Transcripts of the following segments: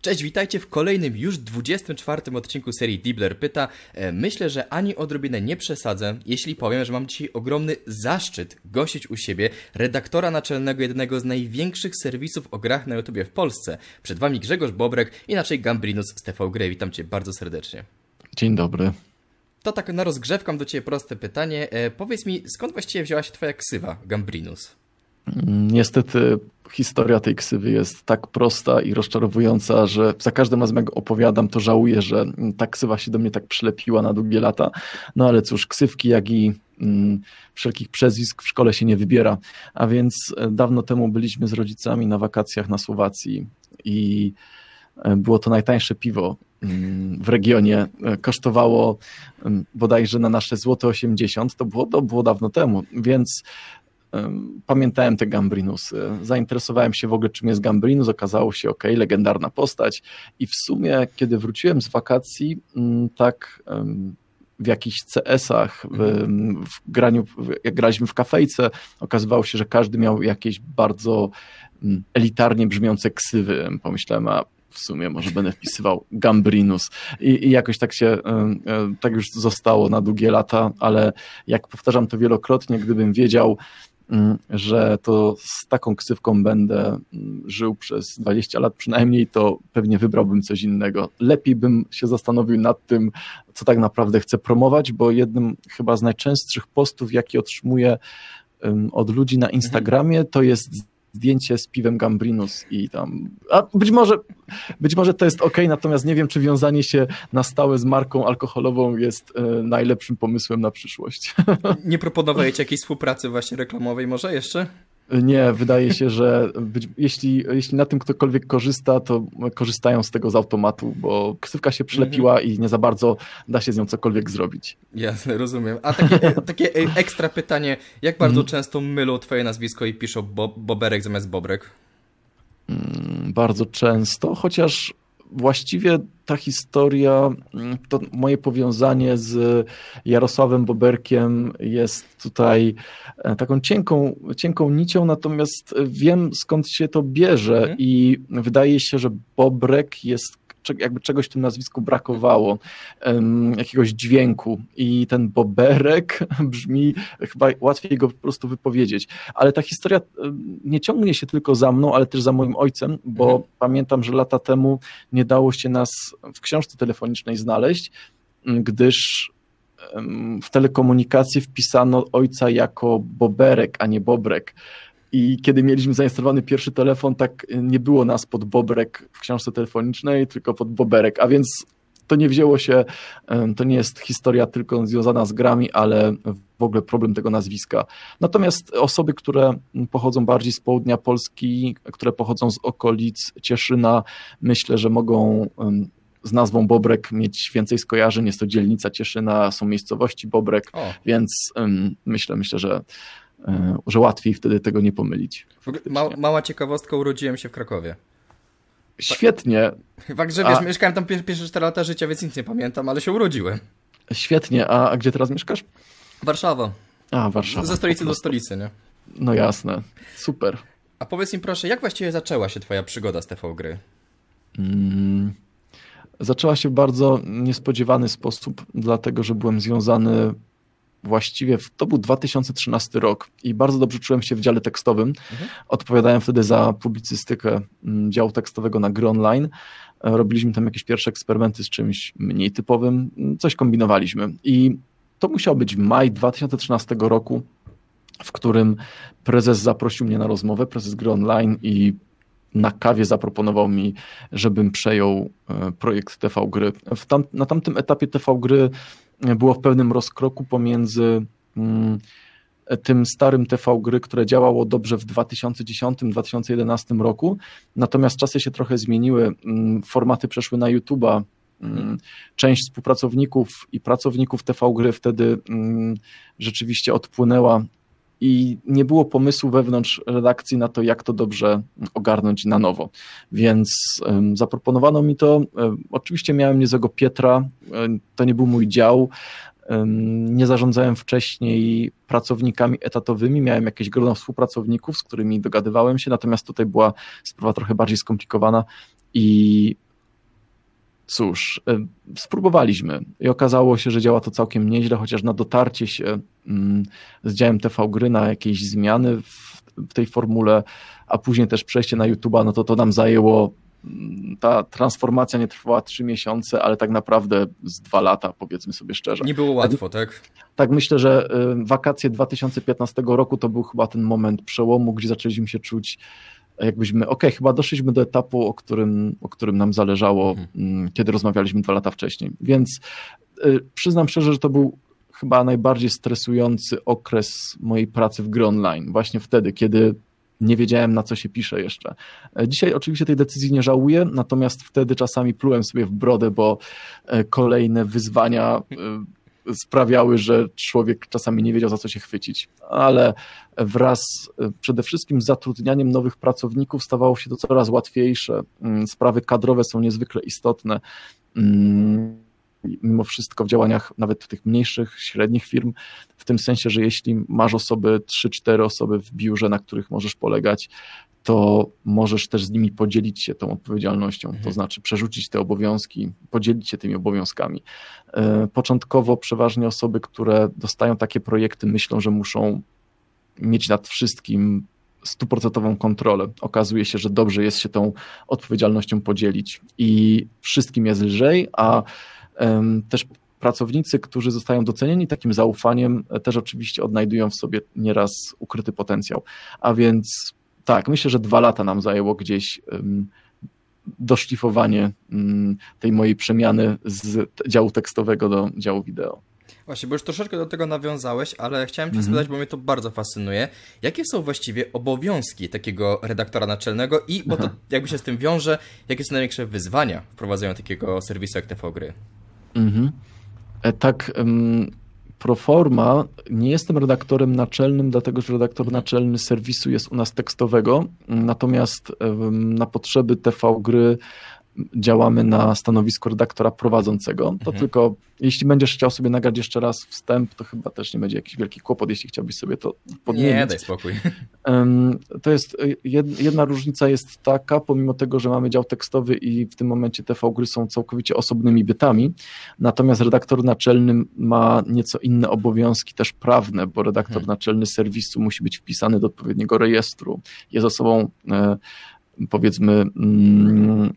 Cześć, witajcie w kolejnym już 24 odcinku serii Dibler Pyta. E, myślę, że ani odrobinę nie przesadzę, jeśli powiem, że mam dzisiaj ogromny zaszczyt gościć u siebie redaktora naczelnego jednego z największych serwisów o grach na YouTube w Polsce. Przed wami Grzegorz Bobrek, inaczej Gambrinus z TV Gry. Witam cię bardzo serdecznie. Dzień dobry. To tak na rozgrzewkę do ciebie proste pytanie. E, powiedz mi, skąd właściwie wzięła się twoja ksywa Gambrinus? Niestety historia tej ksywy jest tak prosta i rozczarowująca, że za każdym razem jak opowiadam, to żałuję, że ta ksywa się do mnie tak przylepiła na długie lata. No ale cóż, ksywki, jak i mm, wszelkich przezwisk w szkole się nie wybiera. A więc e, dawno temu byliśmy z rodzicami na wakacjach na Słowacji i e, było to najtańsze piwo mm, w regionie. E, kosztowało mm, bodajże na nasze złote 80, to było, to było dawno temu, więc pamiętałem te Gambrinusy. Zainteresowałem się w ogóle, czym jest Gambrinus. Okazało się, ok, legendarna postać. I w sumie, kiedy wróciłem z wakacji, mm, tak w jakichś CS-ach, w, mhm. w graniu, jak graliśmy w kafejce, okazywało się, że każdy miał jakieś bardzo elitarnie brzmiące ksywy. Pomyślałem, a w sumie może będę wpisywał Gambrinus I, i, jakoś tak się, tak już zostało na długie lata, ale jak powtarzam to wielokrotnie, gdybym wiedział, że to z taką ksywką będę mm, żył przez 20 lat przynajmniej, to pewnie wybrałbym coś innego. Lepiej bym się zastanowił nad tym, co tak naprawdę chcę promować, bo jednym chyba z najczęstszych postów, jaki otrzymuję od ludzi na Instagramie, to jest zdjęcie z piwem Gambrinus i tam. A być może, być może to jest ok, natomiast nie wiem, czy wiązanie się na stałe z marką alkoholową jest e, najlepszym pomysłem na przyszłość. Nie proponowałeś jakiejś współpracy właśnie reklamowej, może jeszcze? Nie, wydaje się, że być, jeśli, jeśli na tym ktokolwiek korzysta, to korzystają z tego z automatu, bo ksywka się przylepiła -hmm. i nie za bardzo da się z nią cokolwiek zrobić. Jasne, rozumiem. A takie, takie ekstra pytanie, jak bardzo mm. często mylą twoje nazwisko i piszą bo, Boberek zamiast Bobrek? Mm, bardzo często, chociaż właściwie ta historia, mm, to moje powiązanie z Jarosławem Boberkiem jest tutaj e, taką cienką, cienką nicią, natomiast wiem skąd się to bierze mhm. i wydaje się, że Bobrek jest jakby czegoś w tym nazwisku brakowało, jakiegoś dźwięku i ten boberek brzmi, chyba łatwiej go po prostu wypowiedzieć. Ale ta historia nie ciągnie się tylko za mną, ale też za moim ojcem, bo mhm. pamiętam, że lata temu nie dało się nas w książce telefonicznej znaleźć, gdyż w telekomunikacji wpisano ojca jako boberek, a nie bobrek. I kiedy mieliśmy zainstalowany pierwszy telefon, tak nie było nas pod Bobrek w książce telefonicznej, tylko pod Boberek, a więc to nie wzięło się, to nie jest historia tylko związana z grami, ale w ogóle problem tego nazwiska. Natomiast osoby, które pochodzą bardziej z południa Polski, które pochodzą z okolic Cieszyna, myślę, że mogą z nazwą Bobrek mieć więcej skojarzeń. Jest to dzielnica Cieszyna, są miejscowości Bobrek, o. więc myślę, myślę, że że łatwiej wtedy tego nie pomylić. Mała, mała ciekawostka, urodziłem się w Krakowie. Świetnie. Fakt, że wiesz, a... mieszkałem tam pierwsze 4 lata życia, więc nic nie pamiętam, ale się urodziłem. Świetnie, a, a gdzie teraz mieszkasz? Warszawa. A, Warszawa. Ze stolicy do stolicy, nie? No jasne, super. A powiedz mi proszę, jak właściwie zaczęła się twoja przygoda z TV gry? Mm, zaczęła się w bardzo niespodziewany sposób, dlatego że byłem związany właściwie to był 2013 rok i bardzo dobrze czułem się w dziale tekstowym. Mhm. Odpowiadałem wtedy za publicystykę mm, działu tekstowego na gry online. E, robiliśmy tam jakieś pierwsze eksperymenty z czymś mniej typowym, mm, coś kombinowaliśmy. I to musiał być maj 2013 roku, w którym prezes zaprosił mnie na rozmowę, prezes gry online i na kawie zaproponował mi, żebym przejął e, projekt TV Gry. Tam, na tamtym etapie TV Gry było w pewnym rozkroku pomiędzy mm, tym starym TV gry, które działało dobrze w 2010-2011 roku, natomiast czasy się trochę zmieniły, mm, formaty przeszły na YouTube'a, mm, część współpracowników i pracowników TV gry wtedy rzeczywiście odpłynęła i nie było pomysłu wewnątrz redakcji na to, jak to dobrze ogarnąć na nowo. Więc zaproponowano mi to. Oczywiście miałem niezłego Pietra, to nie był mój dział. Nie zarządzałem wcześniej pracownikami etatowymi, miałem jakieś grono współpracowników, z którymi dogadywałem się, natomiast tutaj była sprawa trochę bardziej skomplikowana i cóż, e, spróbowaliśmy i okazało się, że działa to całkiem nieźle, chociaż na dotarcie się mm, z działem TV Gry na jakieś zmiany w, tej formule, a później też przejście na YouTube'a, no to to nam zajęło mm, ta transformacja nie trwała trzy miesiące, ale tak naprawdę z dwa lata, powiedzmy sobie szczerze. Nie było łatwo, tak? Tak, myślę, że y, wakacje 2015 roku to był chyba ten moment przełomu, gdzie zaczęliśmy się czuć jakbyśmy, okej, okay, chyba doszliśmy do etapu, o którym, o którym nam zależało, mhm. Mm, kiedy rozmawialiśmy dwa lata wcześniej. Więc y, przyznam szczerze, że to był chyba najbardziej stresujący okres mojej pracy w gry online. Właśnie wtedy, kiedy nie wiedziałem, na co się pisze jeszcze. E, dzisiaj oczywiście tej decyzji nie żałuję, natomiast wtedy czasami plułem sobie w brodę, bo e, kolejne wyzwania e, sprawiały, że człowiek czasami nie wiedział, za co się chwycić. Ale wraz przede wszystkim z zatrudnianiem nowych pracowników stawało się to coraz łatwiejsze. Mm, sprawy kadrowe są niezwykle istotne mm, mimo wszystko w działaniach nawet tych mniejszych, średnich firm, w tym sensie, że jeśli masz osoby, 3-4 osoby w biurze, na których możesz polegać, to możesz też z nimi podzielić się tą odpowiedzialnością, mhm. to znaczy przerzucić te obowiązki, podzielić się tymi obowiązkami. E, początkowo przeważnie osoby, które dostają takie projekty, myślą, że muszą mieć nad wszystkim stuprocentową kontrolę. Okazuje się, że dobrze jest się tą odpowiedzialnością podzielić i wszystkim jest lżej, a też pracownicy, którzy zostają docenieni takim zaufaniem, e, też oczywiście odnajdują w sobie nieraz ukryty potencjał. A więc tak, myślę, że dwa lata nam zajęło gdzieś doszlifowanie mm, tej mojej przemiany z działu tekstowego do działu wideo. Właśnie, bo już troszeczkę do tego nawiązałeś, ale chciałem Cię mhm. spytać, bo mnie to bardzo fascynuje. Jakie są właściwie obowiązki takiego redaktora naczelnego i, bo to jakby się z tym wiąże, jakie są największe wyzwania wprowadzenia takiego serwisu jak TV Gry? Mhm. E, tak, pro forma nie jestem redaktorem naczelnym, dlatego że redaktor naczelny serwisu jest u nas tekstowego, natomiast na potrzeby TV gry działamy na stanowisku redaktora prowadzącego. To mhm. tylko, jeśli będziesz chciał sobie nagrać jeszcze raz wstęp, to chyba też nie będzie jakiś wielki kłopot, jeśli chciałbyś sobie to podmienić. Nie, daj spokój. To jest, jedna różnica jest taka, pomimo tego, że mamy dział tekstowy i w tym momencie TV gry są całkowicie osobnymi bytami, natomiast redaktor naczelny ma nieco inne obowiązki też prawne, bo redaktor mhm. naczelny serwisu musi być wpisany do odpowiedniego rejestru, jest osobą e, powiedzmy mm,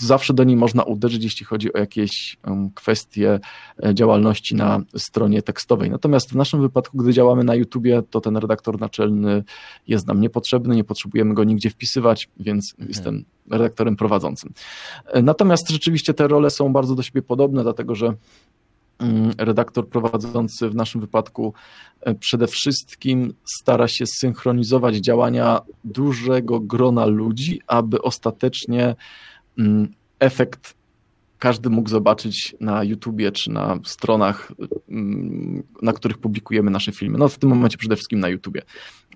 zawsze do niej można uderzyć, jeśli chodzi o jakieś kwestie e, działalności na stronie tekstowej. Natomiast w naszym wypadku, gdy działamy na YouTubie, to ten redaktor naczelny jest nam niepotrzebny, nie potrzebujemy go nigdzie wpisywać, więc mhm. jestem redaktorem prowadzącym. E, natomiast rzeczywiście te role są bardzo do siebie podobne, dlatego że mm, redaktor prowadzący w naszym wypadku e, przede wszystkim stara się synchronizować działania dużego grona ludzi, aby ostatecznie efekt każdy mógł zobaczyć na YouTubie czy na stronach, mm, na których publikujemy nasze filmy. No w tym momencie przede wszystkim na YouTubie.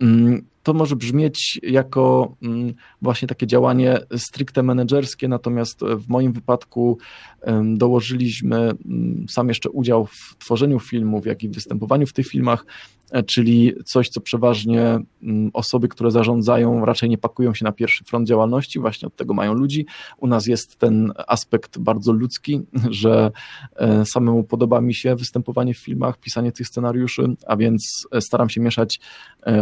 Mm, to może brzmieć jako właśnie takie działanie stricte menedżerskie, natomiast w moim wypadku dołożyliśmy sam jeszcze udział w tworzeniu filmów, jak i w występowaniu w tych filmach, czyli coś, co przeważnie osoby, które zarządzają, raczej nie pakują się na pierwszy front działalności, właśnie od tego mają ludzi. U nas jest ten aspekt bardzo ludzki, że e, samemu podoba mi się występowanie w filmach, pisanie tych scenariuszy, a więc e, staram się mieszać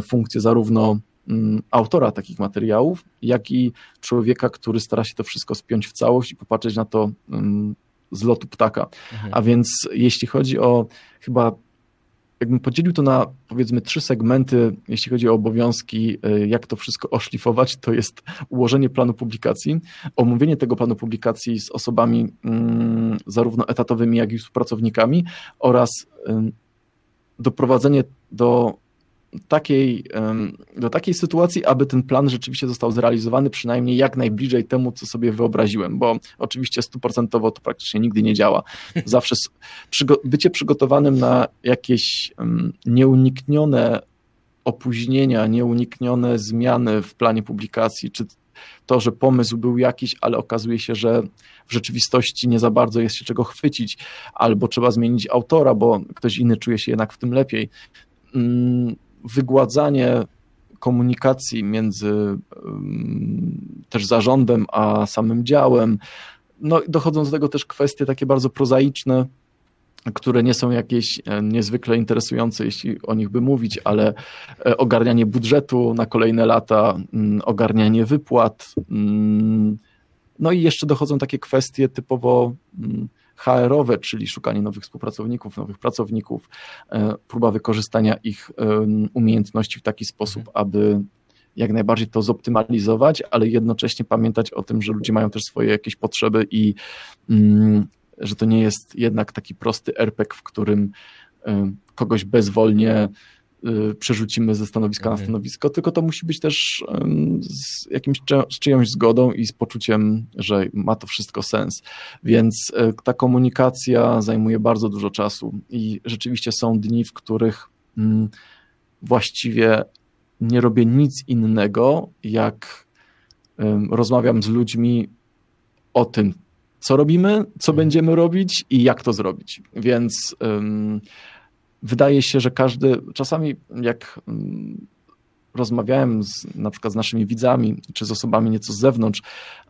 funkcje zarówno Mm, autora takich materiałów, jak i człowieka, który stara się to wszystko spiąć w całość i popatrzeć na to mm, z lotu ptaka. Mhm. A więc jeśli chodzi o chyba jakbym podzielił to na powiedzmy trzy segmenty, jeśli chodzi o obowiązki, y, jak to wszystko oszlifować, to jest ułożenie planu publikacji, omówienie tego planu publikacji z osobami mm, zarówno etatowymi, jak i współpracownikami oraz doprowadzenie do takiej, do takiej sytuacji, aby ten plan rzeczywiście został zrealizowany przynajmniej jak najbliżej temu, co sobie wyobraziłem, bo oczywiście stuprocentowo to praktycznie nigdy nie działa. Zawsze bycie przygotowanym na jakieś nieuniknione opóźnienia, nieuniknione zmiany w planie publikacji, czy to, że pomysł był jakiś, ale okazuje się, że w rzeczywistości nie za bardzo jest się czego chwycić, albo trzeba zmienić autora, bo ktoś inny czuje się jednak w tym lepiej mm, wygładzanie komunikacji między też zarządem a samym działem, no, dochodzą do tego też kwestie takie bardzo prozaiczne, które nie są jakieś e, niezwykle interesujące, jeśli o nich by mówić, ale e, ogarnianie budżetu na kolejne lata, ogarnianie wypłat. No i jeszcze dochodzą takie kwestie typowo HR-owe, czyli szukanie nowych współpracowników, nowych pracowników, e, próba wykorzystania ich umiejętności w taki sposób, mhm. aby jak najbardziej to zoptymalizować, ale jednocześnie pamiętać o tym, że ludzie mają też swoje jakieś potrzeby i że to nie jest jednak taki prosty RPG, w którym kogoś bezwolnie przerzucimy ze stanowiska mhm. na stanowisko, tylko to musi być też z, jakimś, z czyjąś zgodą i z poczuciem, że ma to wszystko sens. Więc y, ta komunikacja zajmuje bardzo dużo czasu i rzeczywiście są dni, w których właściwie nie robię nic innego, jak rozmawiam z ludźmi o tym, co robimy, co mhm. będziemy robić i jak to zrobić. Więc wydaje się, że każdy, czasami jak um, rozmawiałem z, na przykład z naszymi widzami, czy z osobami nieco z zewnątrz,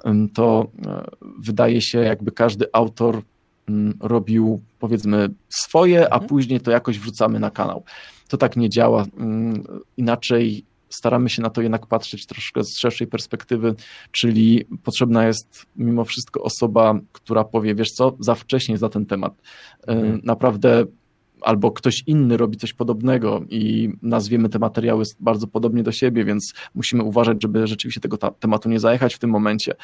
um, to e, wydaje się, jakby każdy autor robił powiedzmy swoje, a mhm. później to jakoś wrzucamy na kanał. To tak nie działa. Inaczej staramy się na to jednak patrzeć troszkę z szerszej perspektywy, czyli potrzebna jest mimo wszystko osoba, która powie, wiesz co, za wcześnie za ten temat. E, mhm. Naprawdę albo ktoś inny robi coś podobnego i nazwiemy te materiały bardzo podobnie do siebie, więc musimy uważać, żeby rzeczywiście tego tematu nie zajechać w tym momencie.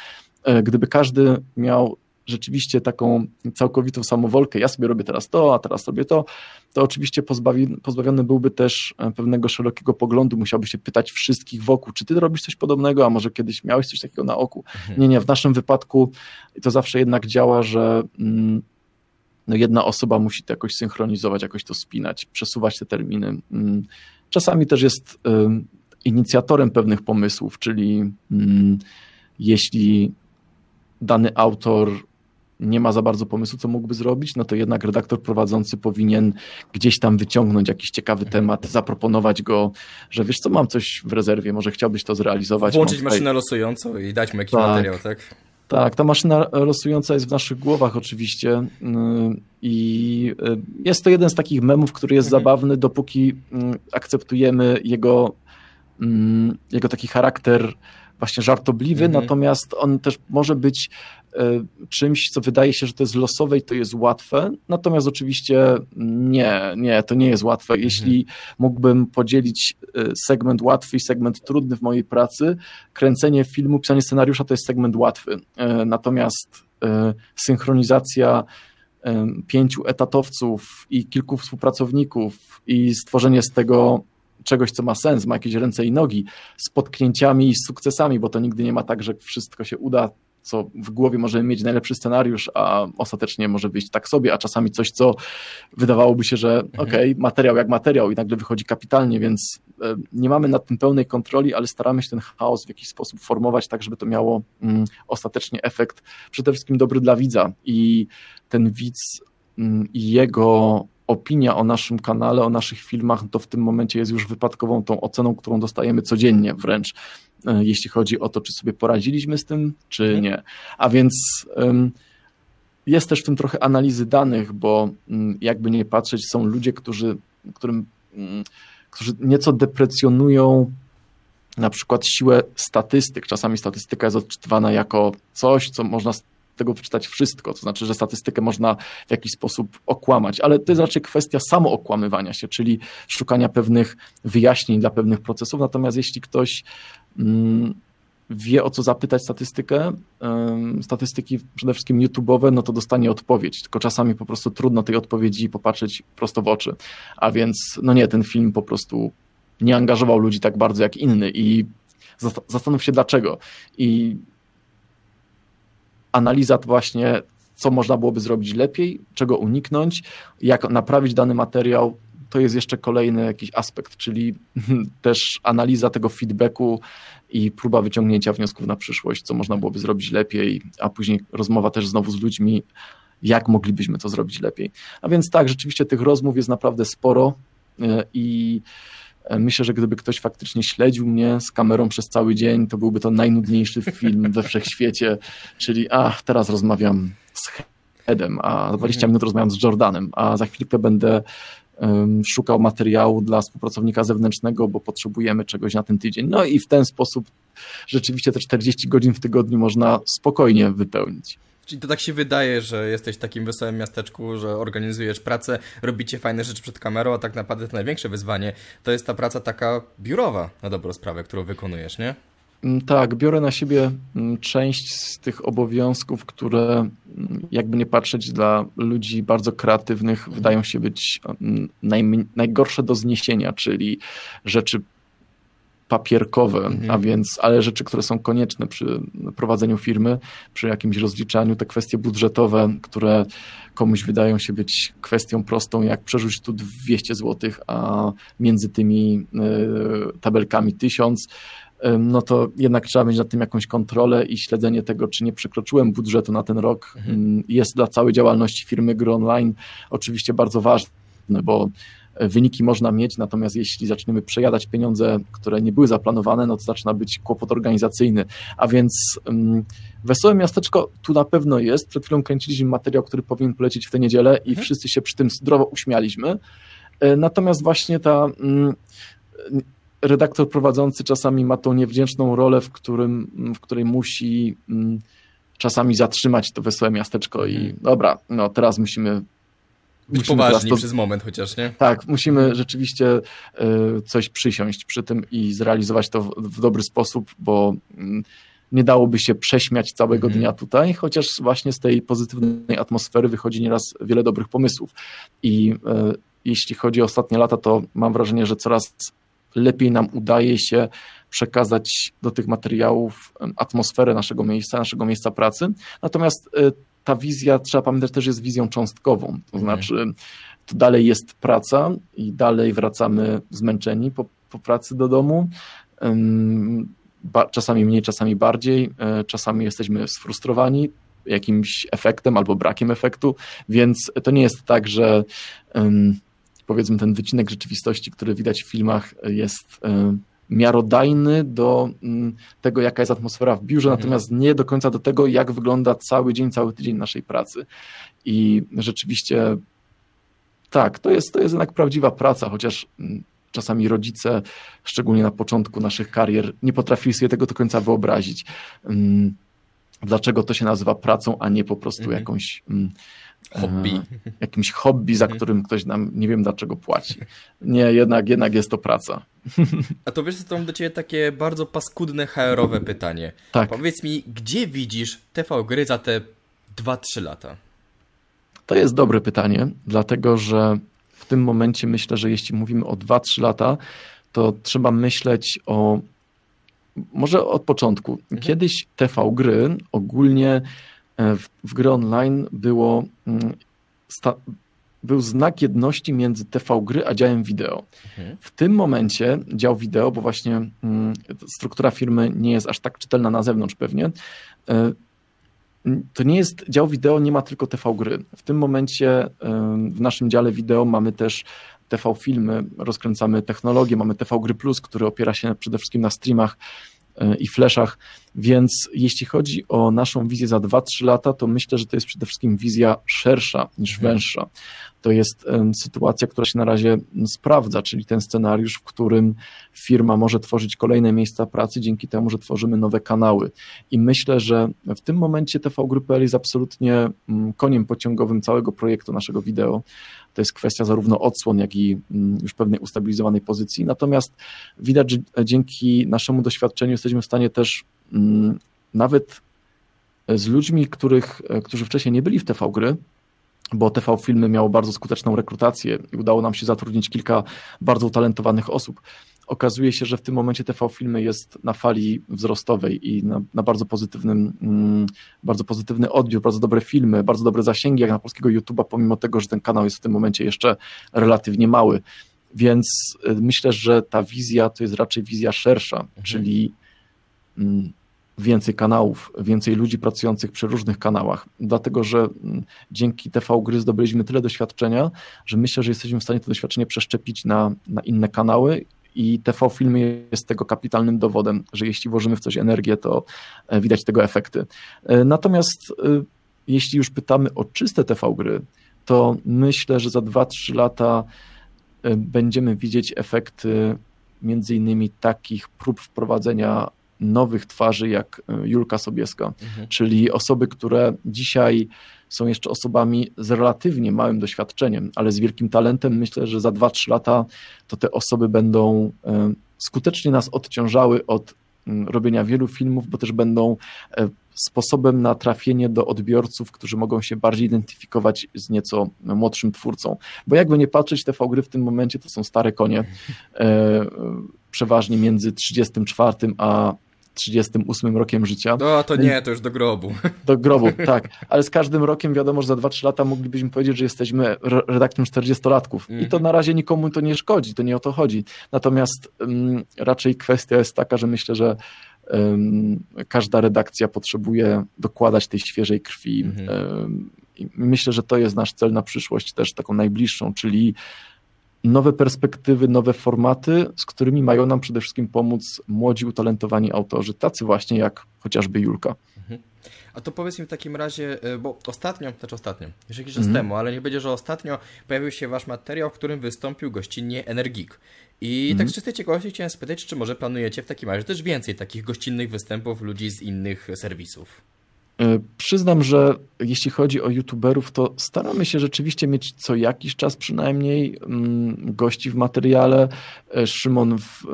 E, gdyby każdy miał rzeczywiście taką całkowitą samowolkę, ja sobie robię teraz to, a teraz robię to, to oczywiście pozbawi, pozbawiony byłby też e, pewnego szerokiego poglądu, musiałby się pytać wszystkich wokół, czy ty robisz coś podobnego, a może kiedyś miałeś coś takiego na oku. Mhm. Nie, nie, w naszym wypadku to zawsze jednak działa, że mm, no jedna osoba musi to jakoś synchronizować, jakoś to spinać, przesuwać te terminy. Mm, czasami też jest inicjatorem pewnych pomysłów, czyli mm, jeśli dany autor nie ma za bardzo pomysłu, co mógłby zrobić, no to jednak redaktor prowadzący powinien gdzieś tam wyciągnąć jakiś ciekawy temat, zaproponować go, że wiesz co, mam coś w rezerwie, może chciałbyś to zrealizować. Włączyć tutaj... maszynę losującą i dać mu jakiś tak. materiał, tak? Tak, ta maszyna losująca jest w naszych głowach oczywiście y, i y, jest to jeden z takich memów, który jest mhm. zabawny, dopóki y, akceptujemy jego, jego taki charakter właśnie żartobliwy, mhm. natomiast on też może być czymś, co wydaje się, że to jest losowe i to jest łatwe, natomiast oczywiście nie, nie, to nie jest łatwe. Mhm. Jeśli mógłbym podzielić e, segment łatwy i segment trudny w mojej pracy, kręcenie filmu, pisanie scenariusza to jest segment łatwy, e, natomiast synchronizacja pięciu etatowców i kilku współpracowników i stworzenie z tego czegoś, co ma sens, ma jakieś ręce i nogi, z potknięciami i z sukcesami, bo to nigdy nie ma tak, że wszystko się uda, co w głowie możemy mieć najlepszy scenariusz, a ostatecznie może wyjść tak sobie, a czasami coś, co wydawałoby się, że mhm. okej, okay, materiał jak materiał i nagle wychodzi kapitalnie, więc e, nie mamy nad tym pełnej kontroli, ale staramy się ten chaos w jakiś sposób formować tak, żeby to miało mm, ostatecznie efekt przede wszystkim dobry dla widza i ten widz mm, i jego opinia o naszym kanale, o naszych filmach, to w tym momencie jest już wypadkową tą oceną, którą dostajemy codziennie wręcz, e, jeśli chodzi o to, czy sobie poradziliśmy z tym, czy mhm. nie. A więc jest też w tym trochę analizy danych, bo mm, jakby nie patrzeć, są ludzie, którzy, którym, mm, którzy nieco deprecjonują na przykład siłę statystyk. Czasami statystyka jest odczytywana jako coś, co można tego wyczytać wszystko, to znaczy, że statystykę można w jakiś sposób okłamać, ale to jest raczej kwestia samookłamywania się, czyli szukania pewnych wyjaśnień dla pewnych procesów, natomiast jeśli ktoś mm, wie o co zapytać statystykę, statystyki przede wszystkim YouTube'owe, no to dostanie odpowiedź, tylko czasami po prostu trudno tej odpowiedzi popatrzeć prosto w oczy, a więc no nie, ten film po prostu nie angażował ludzi tak bardzo jak inny i zastanów się dlaczego. I analiza właśnie, co można byłoby zrobić lepiej, czego uniknąć, jak naprawić dany materiał, to jest jeszcze kolejny jakiś aspekt, czyli też analiza tego feedbacku i próba wyciągnięcia wniosków na przyszłość, co można byłoby zrobić lepiej, a później rozmowa też znowu z ludźmi, jak moglibyśmy to zrobić lepiej. A więc tak, rzeczywiście tych rozmów jest naprawdę sporo e, i E, myślę, że gdyby ktoś faktycznie śledził mnie z kamerą przez cały dzień, to byłby to najnudniejszy film we wszechświecie, czyli a teraz rozmawiam z Edem, a 20 mhm. minut rozmawiam z Jordanem, a za chwilkę będę um, szukał materiału dla współpracownika zewnętrznego, bo potrzebujemy czegoś na ten tydzień. No i w ten sposób rzeczywiście te 40 godzin w tygodniu można spokojnie wypełnić. Czyli to tak się wydaje, że jesteś w takim wesołym miasteczku, że organizujesz pracę, robicie fajne rzeczy przed kamerą, a tak naprawdę to największe wyzwanie to jest ta praca taka biurowa na dobrą sprawę, którą wykonujesz, nie? Mm, tak, biorę na siebie mm, część z tych obowiązków, które mm, jakby nie patrzeć dla ludzi bardzo kreatywnych wydają się być najgorsze do zniesienia, czyli rzeczy papierkowe, mhm. a więc, ale rzeczy, które są konieczne przy prowadzeniu firmy, przy jakimś rozliczaniu, te kwestie budżetowe, które komuś wydają się być kwestią prostą, jak przerzucić tu 200 zł, a między tymi y, tabelkami 1000, no to jednak trzeba mieć nad tym jakąś kontrolę i śledzenie tego, czy nie przekroczyłem budżetu na ten rok. Mhm. Jest dla całej działalności firmy gry online oczywiście bardzo ważne, bo wyniki można mieć, natomiast jeśli zaczniemy przejadać pieniądze, które nie były zaplanowane, no to zaczyna być kłopot organizacyjny. A więc um, Wesołe Miasteczko tu na pewno jest. Przed chwilą kręciliśmy materiał, który powinien polecieć w tę niedzielę i mhm. wszyscy się przy tym zdrowo uśmialiśmy. E, natomiast właśnie ta um, redaktor prowadzący czasami ma tą niewdzięczną rolę, w, którym, w której musi um, czasami zatrzymać to wesołe miasteczko i mhm. dobra, no teraz musimy być poważni to... przez moment chociaż, nie? Tak, musimy rzeczywiście y, coś przysiąść przy tym i zrealizować to w, dobry sposób, bo y, nie dałoby się prześmiać całego mhm. dnia tutaj, chociaż właśnie z tej pozytywnej atmosfery wychodzi nieraz wiele dobrych pomysłów. I y, jeśli chodzi o ostatnie lata, to mam wrażenie, że coraz lepiej nam udaje się przekazać do tych materiałów atmosferę naszego miejsca, naszego miejsca pracy. Natomiast ta wizja, trzeba pamiętać, też jest wizją cząstkową. To mhm. znaczy, to dalej jest praca i dalej wracamy zmęczeni po, po pracy do domu. Czasami mniej, czasami bardziej, e, czasami jesteśmy sfrustrowani jakimś efektem albo brakiem efektu, więc to nie jest tak, że powiedzmy ten wycinek rzeczywistości, który widać w filmach jest miarodajny do mm, tego, jaka jest atmosfera w biurze, mhm. natomiast nie do końca do tego, jak wygląda cały dzień, cały tydzień naszej pracy. I rzeczywiście tak, to jest, to jest jednak prawdziwa praca, chociaż mm, czasami rodzice, szczególnie na początku naszych karier, nie potrafili sobie tego do końca wyobrazić. Mm, dlaczego to się nazywa pracą, a nie po prostu mhm. jakąś hobby. Jakimś hobby, za którym ktoś nam nie wiem dlaczego płaci. Nie, jednak, jednak jest to praca. A to wiesz, to mam do ciebie takie bardzo paskudne HR-owe pytanie. Tak. Powiedz mi, gdzie widzisz TV gry za te 2-3 lata? To jest dobre pytanie, dlatego że w tym momencie myślę, że jeśli mówimy o 2-3 lata, to trzeba myśleć o może od początku. Mhm. Kiedyś TV gry ogólnie w, w gry online było, mm, sta, był znak jedności między TV gry a działem wideo. Mhm. W tym momencie dział wideo, bo właśnie mm, struktura firmy nie jest aż tak czytelna na zewnątrz pewnie, e, to nie jest, dział wideo nie ma tylko TV gry. W tym momencie e, w naszym dziale wideo mamy też TV filmy, rozkręcamy technologię, mamy TV gry plus, który opiera się przede wszystkim na streamach E, i fleszach. Więc jeśli chodzi o naszą wizję za 2-3 lata, to myślę, że to jest przede wszystkim wizja szersza niż mhm. węższa. To jest sytuacja, która się na razie sprawdza, czyli ten scenariusz, w którym firma może tworzyć kolejne miejsca pracy dzięki temu, że tworzymy nowe kanały. I myślę, że w tym momencie TV Group.pl jest absolutnie koniem pociągowym całego projektu naszego wideo. To jest kwestia zarówno odsłon, jak i już pewnej ustabilizowanej pozycji. Natomiast widać, że dzięki naszemu doświadczeniu jesteśmy w stanie też nawet z ludźmi, których, którzy wcześniej nie byli w TV gry, bo TV Filmy miało bardzo skuteczną rekrutację i udało nam się zatrudnić kilka bardzo utalentowanych osób okazuje się, że w tym momencie TV Filmy jest na fali wzrostowej i na, na, bardzo pozytywnym, mm, bardzo pozytywny odbiór, bardzo dobre filmy, bardzo dobre zasięgi jak na polskiego YouTube'a, pomimo tego, że ten kanał jest w tym momencie jeszcze relatywnie mały. Więc y, myślę, że ta wizja to jest raczej wizja szersza, mhm. czyli mm, więcej kanałów, więcej ludzi pracujących przy różnych kanałach, dlatego że mm, dzięki TV Gry zdobyliśmy tyle doświadczenia, że myślę, że jesteśmy w stanie to doświadczenie przeszczepić na, na inne kanały i TV Filmy jest tego kapitalnym dowodem, że jeśli włożymy w coś energię, to widać tego efekty. Natomiast jeśli już pytamy o czyste TV gry, to myślę, że za 2-3 lata będziemy widzieć efekty między innymi takich prób wprowadzenia nowych twarzy jak e, Julka Sobieska, mhm. czyli osoby, które dzisiaj są jeszcze osobami z relatywnie małym doświadczeniem, ale z wielkim talentem. Myślę, że za 2-3 lata to te osoby będą e, skutecznie nas odciążały od robienia wielu filmów, bo też będą e, sposobem na trafienie do odbiorców, którzy mogą się bardziej identyfikować z nieco młodszym twórcą. Bo jakby nie patrzeć, TV gry w tym momencie to są stare konie, przeważnie między 34 a 38 rokiem życia. No to nie, to już do grobu. Do grobu, tak. Ale z każdym rokiem wiadomo, że za 2-3 lata moglibyśmy powiedzieć, że jesteśmy redaktorem 40-latków. I to mhm. na razie nikomu to nie szkodzi, to nie o to chodzi. Natomiast um, raczej kwestia jest taka, że myślę, że um, każda redakcja potrzebuje dokładać tej świeżej krwi. Mhm. Um, myślę, że to jest nasz cel na przyszłość, też taką najbliższą, czyli nowe perspektywy, nowe formaty, z którymi mają nam przede wszystkim pomóc młodzi, utalentowani autorzy, tacy właśnie jak chociażby Julka. Mhm. A to powiedz mi w takim razie, e, bo ostatnio, znaczy ostatnio, już jakiś czas mm. temu, ale nie będzie, że ostatnio pojawił się wasz materiał, w którym wystąpił gościnnie Energik. I mm. tak z czystej ciekawości chciałem spytać, czy może planujecie w takim razie też więcej takich gościnnych występów ludzi z innych serwisów? E, przyznam, że jeśli chodzi o youtuberów, to staramy się rzeczywiście mieć co jakiś czas przynajmniej mm, gości w materiale. E, Szymon w,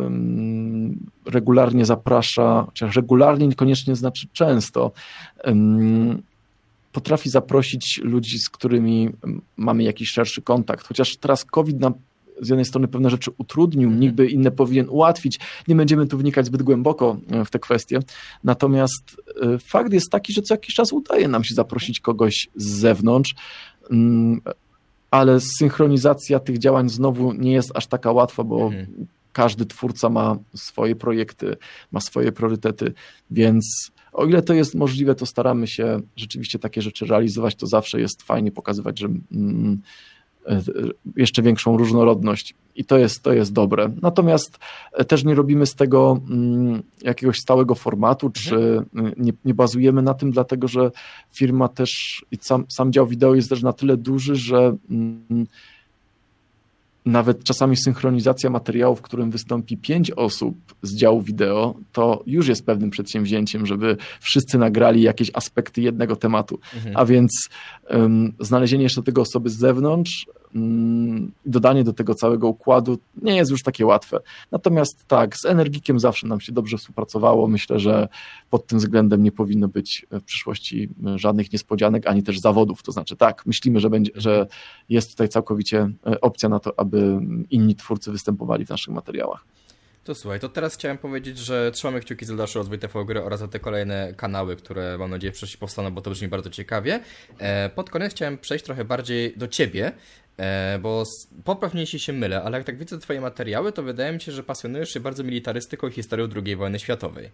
regularnie zaprasza, chociaż regularnie niekoniecznie znaczy często, potrafi zaprosić ludzi, z którymi mamy jakiś szerszy kontakt. Chociaż teraz COVID nam z jednej strony pewne rzeczy utrudnił, mhm. nikt by inne powinien ułatwić. Nie będziemy tu wnikać zbyt głęboko e, w te kwestie. Natomiast e, fakt jest taki, że co jakiś czas udaje nam się zaprosić kogoś z zewnątrz mm, ale synchronizacja tych działań znowu nie jest aż taka łatwa, bo mhm. każdy twórca ma swoje projekty, ma swoje priorytety, więc o ile to jest możliwe, to staramy się rzeczywiście takie rzeczy realizować. To zawsze jest fajnie pokazywać, że mm, jeszcze większą różnorodność i to jest, to jest dobre. Natomiast e, też nie robimy z tego mm, jakiegoś stałego formatu, mhm. czy nie, nie bazujemy na tym, dlatego że firma też i sam, sam dział wideo jest też na tyle duży, że mm, nawet czasami synchronizacja materiału, w którym wystąpi pięć osób z działu wideo, to już jest pewnym przedsięwzięciem, żeby wszyscy nagrali jakieś aspekty jednego tematu. Mhm. A więc um, znalezienie jeszcze tego osoby z zewnątrz, dodanie do tego całego układu nie jest już takie łatwe. Natomiast tak, z Energikiem zawsze nam się dobrze współpracowało. Myślę, że pod tym względem nie powinno być w przyszłości żadnych niespodzianek, ani też zawodów. To znaczy tak, myślimy, że, będzie, że jest tutaj całkowicie e, opcja na to, aby inni twórcy występowali w naszych materiałach. To słuchaj, to teraz chciałem powiedzieć, że trzymamy kciuki za dalszy rozwój TV Gry oraz za te kolejne kanały, które mam nadzieję w przyszłości powstaną, bo to brzmi bardzo ciekawie. E, pod koniec chciałem przejść trochę bardziej do Ciebie, e, bo poprawnie jeśli się mylę, ale jak tak widzę Twoje materiały, to wydaje mi się, że pasjonujesz się bardzo militarystyką i historią II wojny światowej.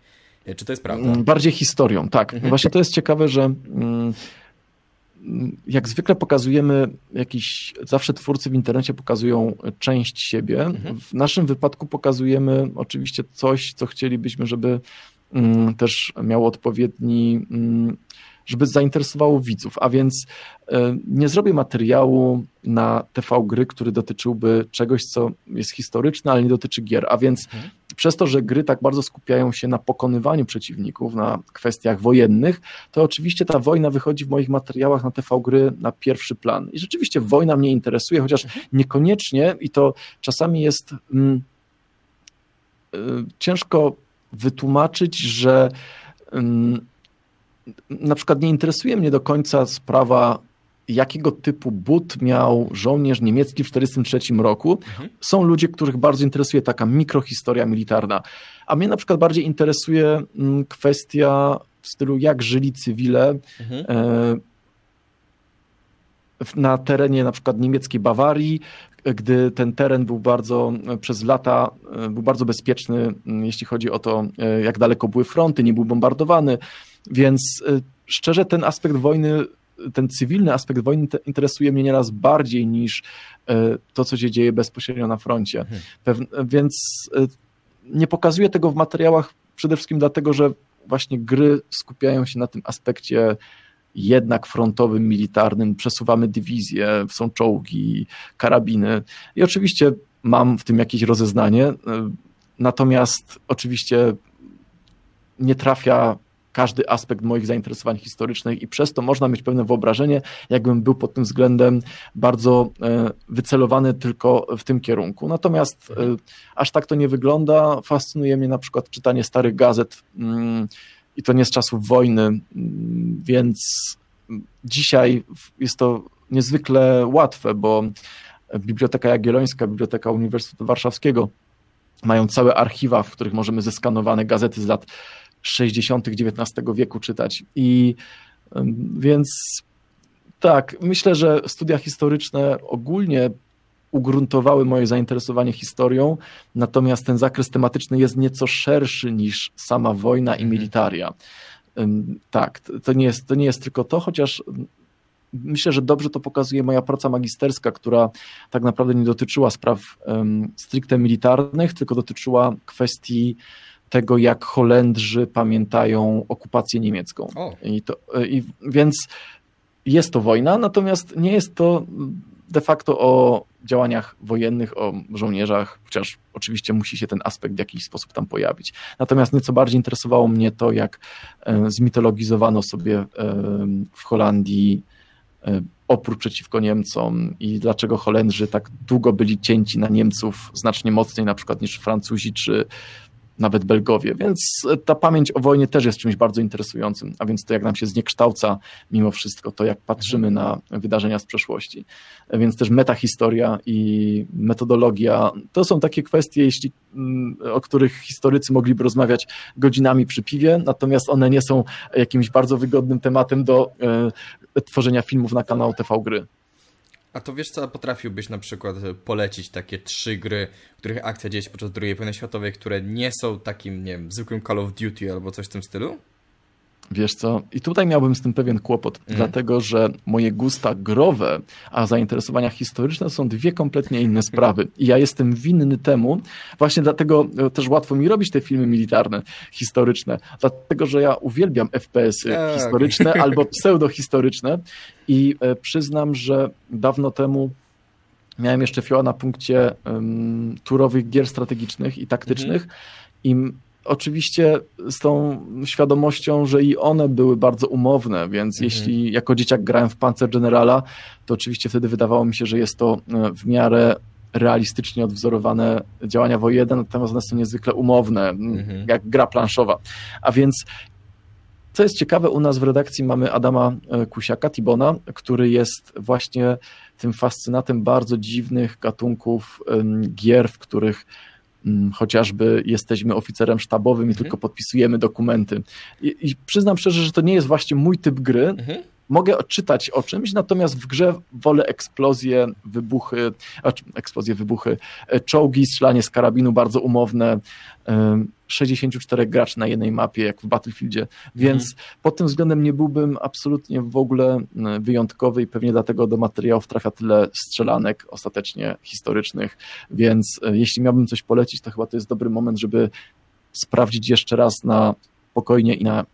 Czy to jest prawda? Mm, bardziej historią, tak. Mhm. Właśnie to jest ciekawe, że... Mm, jak zwykle pokazujemy jakiś, zawsze twórcy w internecie pokazują część siebie. Mhm. W naszym wypadku pokazujemy oczywiście coś, co chcielibyśmy, żeby mm, też miało odpowiedni, mm, żeby zainteresowało widzów. A więc e, nie zrobię materiału na TV gry, który dotyczyłby czegoś, co jest historyczne, ale nie dotyczy gier. A więc mhm przez to, że gry tak bardzo skupiają się na pokonywaniu przeciwników, na kwestiach wojennych, to oczywiście ta wojna wychodzi w moich materiałach na TV gry na pierwszy plan. I rzeczywiście wojna mnie interesuje, chociaż mhm. niekoniecznie i to czasami jest mm, y, ciężko wytłumaczyć, że mm, na przykład nie interesuje mnie do końca sprawa jakiego typu but miał żołnierz niemiecki w 1943 roku. Mhm. Są ludzie, których bardzo interesuje taka mikrohistoria militarna. A mnie na przykład bardziej interesuje mm, kwestia w stylu, jak żyli cywile mhm. E, na terenie na przykład niemieckiej Bawarii, gdy ten teren był bardzo przez lata e, był bardzo bezpieczny, mm, jeśli chodzi o to, e, jak daleko były fronty, nie był bombardowany. Więc szczerze ten aspekt wojny ten cywilny aspekt wojny interesuje mnie nieraz bardziej niż to, co się dzieje bezpośrednio na froncie. Mhm. Więc nie pokazuję tego w materiałach przede wszystkim dlatego, że właśnie gry skupiają się na tym aspekcie jednak frontowym, militarnym, przesuwamy dywizje, są czołgi, karabiny i oczywiście mam w tym jakieś rozeznanie, natomiast oczywiście nie trafia każdy aspekt moich zainteresowań historycznych i przez to można mieć pewne wyobrażenie, jakbym był pod tym względem bardzo e, wycelowany tylko w tym kierunku. Natomiast e, aż tak to nie wygląda. Fascynuje mnie na przykład czytanie starych gazet mm, i to nie z czasów wojny, mm, więc dzisiaj jest to niezwykle łatwe, bo Biblioteka Jagiellońska, Biblioteka Uniwersytetu Warszawskiego mają całe archiwa, w których możemy zeskanowane gazety z lat 60. XIX wieku czytać. I więc tak, myślę, że studia historyczne ogólnie ugruntowały moje zainteresowanie historią, natomiast ten zakres tematyczny jest nieco szerszy niż sama wojna i mhm. militaria. Tak, to nie jest, to nie jest tylko to, chociaż myślę, że dobrze to pokazuje moja praca magisterska, która tak naprawdę nie dotyczyła spraw um, stricte militarnych, tylko dotyczyła kwestii tego, jak Holendrzy pamiętają okupację niemiecką. I to, i, więc jest to wojna, natomiast nie jest to de facto o działaniach wojennych, o żołnierzach, chociaż oczywiście musi się ten aspekt w jakiś sposób tam pojawić. Natomiast nieco bardziej interesowało mnie to, jak e, zmitologizowano sobie e, w Holandii e, opór przeciwko Niemcom i dlaczego Holendrzy tak długo byli cięci na Niemców znacznie mocniej na przykład niż Francuzi czy nawet Belgowie, więc ta pamięć o wojnie też jest czymś bardzo interesującym, a więc to jak nam się zniekształca mimo wszystko, to jak patrzymy na wydarzenia z przeszłości. Więc też metahistoria i metodologia to są takie kwestie, jeśli, mm, o których historycy mogliby rozmawiać godzinami przy piwie, natomiast one nie są jakimś bardzo wygodnym tematem do e, tworzenia filmów na kanał TV Gry. A to wiesz co, potrafiłbyś na przykład e, polecić takie trzy gry, których akcja dzieje się podczas II wojny światowej, które nie są takim, nie wiem, zwykłym Call of Duty albo coś w tym stylu? Wiesz co, i tutaj miałbym z tym pewien kłopot, mm. dlatego że moje gusta growe, a zainteresowania historyczne są dwie kompletnie inne sprawy. I ja jestem winny temu, właśnie dlatego e, też łatwo mi robić te filmy militarne, historyczne, dlatego że ja uwielbiam FPS-y tak. historyczne albo pseudohistoryczne i e, przyznam, że dawno temu miałem jeszcze fioła na punkcie um, turowych gier strategicznych i taktycznych mm. i oczywiście z tą świadomością, że i one były bardzo umowne, więc mhm. jeśli jako dzieciak grałem w Panzer Generala, to oczywiście wtedy wydawało mi się, że jest to e, w miarę realistycznie odwzorowane działania wojenne, natomiast one są niezwykle umowne, mhm. jak gra planszowa. A więc co jest ciekawe, u nas w redakcji mamy Adama e, Kusiaka, Tibona, który jest właśnie tym fascynatem bardzo dziwnych gatunków gier, w których chociażby jesteśmy oficerem sztabowym i mhm. tylko podpisujemy dokumenty. I, I, przyznam szczerze, że to nie jest właśnie mój typ gry. Mhm. Mogę odczytać o czymś, natomiast w grze wolę eksplozje, wybuchy, eksplozje, wybuchy, e, czołgi, strzelanie z karabinu bardzo umowne, 64 graczy na jednej mapie, jak w Battlefieldzie, więc mhm. pod tym względem nie byłbym absolutnie w ogóle wyjątkowy i pewnie dlatego do materiałów trafia tyle strzelanek ostatecznie historycznych, więc e, jeśli miałbym coś polecić, to chyba to jest dobry moment, żeby sprawdzić jeszcze raz na spokojnie i na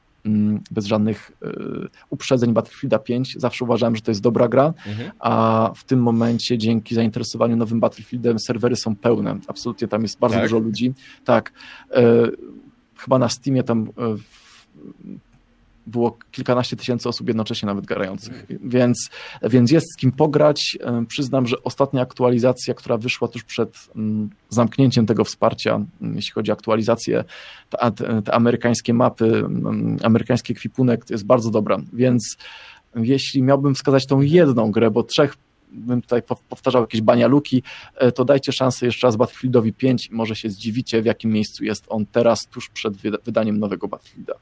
bez żadnych y, uprzedzeń Battlefielda 5. Zawsze uważałem, że to jest dobra gra, mhm. a w tym momencie dzięki zainteresowaniu nowym Battlefieldem serwery są pełne. Absolutnie tam jest bardzo tak? dużo ludzi. Tak. Y, chyba na Steamie tam y, było kilkanaście tysięcy osób jednocześnie nawet grających, więc, więc jest z kim pograć. Przyznam, że ostatnia aktualizacja, która wyszła tuż przed mm, zamknięciem tego wsparcia, mm, jeśli chodzi o aktualizację, te, amerykańskie mapy, mm, amerykański ekwipunek jest bardzo dobra, więc jeśli miałbym wskazać tą jedną grę, bo trzech bym tutaj powtarzał jakieś banialuki, e, to dajcie szansę jeszcze raz Battlefieldowi 5 i może się zdziwicie, w jakim miejscu jest on teraz, tuż przed wydaniem nowego Battlefielda.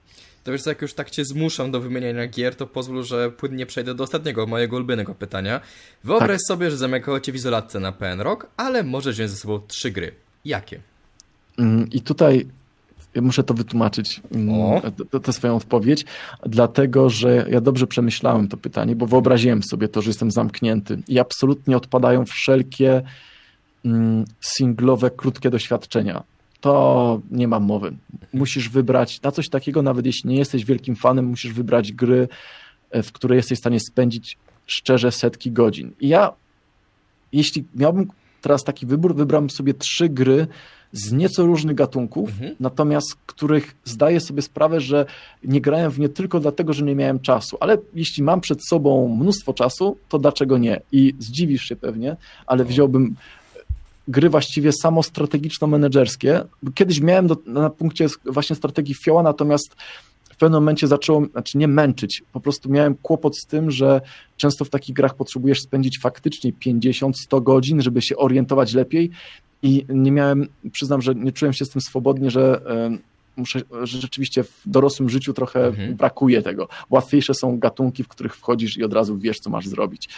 To wiesz, jak już tak cię zmuszam do wymieniania gier, to pozwól, że płynnie przejdę do ostatniego, mojego ulubionego pytania. Wyobraź tak. sobie, że zamykało cię w izolatce na PN Rock, ale możesz wziąć ze sobą trzy gry. Jakie? Mm, I tutaj ja muszę to wytłumaczyć, O. tę swoją odpowiedź, dlatego że ja dobrze przemyślałem to pytanie, bo wyobraziłem sobie to, że jestem zamknięty i absolutnie odpadają wszelkie mm, singlowe, krótkie doświadczenia. To nie mam mowy. Musisz wybrać na coś takiego, nawet jeśli nie jesteś wielkim fanem, musisz wybrać gry, e, w której jesteś w stanie spędzić szczerze setki godzin. I ja, jeśli miałbym teraz taki wybór, wybrałem sobie trzy gry, z nieco różnych gatunków, Mhm. natomiast których zdaję sobie sprawę, że nie grałem w nie tylko dlatego, że nie miałem czasu, ale jeśli mam przed sobą mnóstwo czasu, to dlaczego nie? I zdziwisz się pewnie, ale wziąłbym gry właściwie samostrategiczno-menedżerskie. Kiedyś miałem do, na punkcie właśnie strategii fioła, natomiast w pewnym momencie zaczęło, znaczy nie męczyć, po prostu miałem kłopot z tym, że często w takich grach potrzebujesz spędzić faktycznie 50-100 godzin, żeby się orientować lepiej i nie miałem, przyznam, że nie czułem się z tym swobodnie, że muszę, rzeczywiście w dorosłym życiu trochę Mhm. brakuje tego. Łatwiejsze są gatunki, w których wchodzisz i od razu wiesz, co masz zrobić.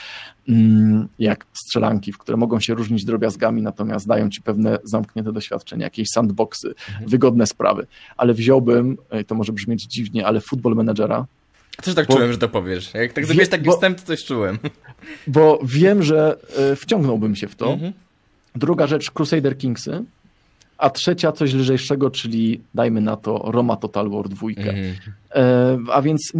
Mm, Jak strzelanki, w które mogą się różnić drobiazgami, natomiast dają ci pewne zamknięte doświadczenia, jakieś sandboxy, wygodne sprawy. Ale wziąłbym, e, to może brzmieć dziwnie, ale futbol menedżera, Też tak Bo- czułem, że to powiesz. Jak tak zrobiłeś taki bo- wstęp, to coś czułem. bo wiem, że e, wciągnąłbym się w to. Mhm. Druga rzecz Crusader Kingsy, a trzecia coś lżejszego, czyli dajmy na to Roma Total War 2. Mhm. E, a więc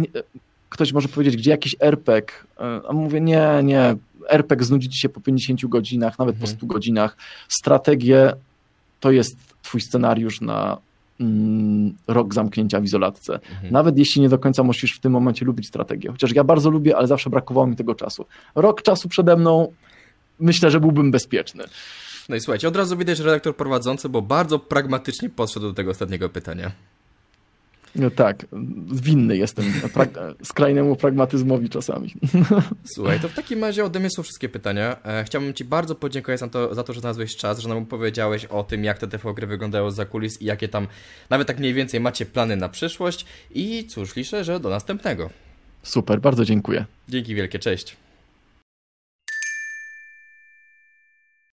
ktoś może powiedzieć, gdzie jakiś RPG? E, a mówię, nie, nie. RPG znudzi ci się po 50 godzinach, nawet po Mhm. 100 godzinach. Strategie to jest twój scenariusz na mm, rok zamknięcia w izolatce. Mhm. Nawet jeśli nie do końca musisz w tym momencie lubić strategię. Chociaż ja bardzo lubię, ale zawsze brakowało mi tego czasu. Rok czasu przede mną, myślę, że byłbym bezpieczny. No i słuchajcie, od razu widać, że redaktor prowadzący, bo bardzo pragmatycznie podszedł do tego ostatniego pytania. No tak, winny jestem pra- skrajnemu pragmatyzmowi czasami. Słuchaj, to w takim razie ode mnie są wszystkie pytania. E, chciałbym Ci bardzo podziękować za to, za to, że znalazłeś czas, że nam opowiedziałeś o tym, jak te TV gry wyglądają za kulis i jakie tam, nawet tak mniej więcej macie plany na przyszłość. I cóż, liczę, że do następnego. Super, bardzo dziękuję. Dzięki wielkie, cześć.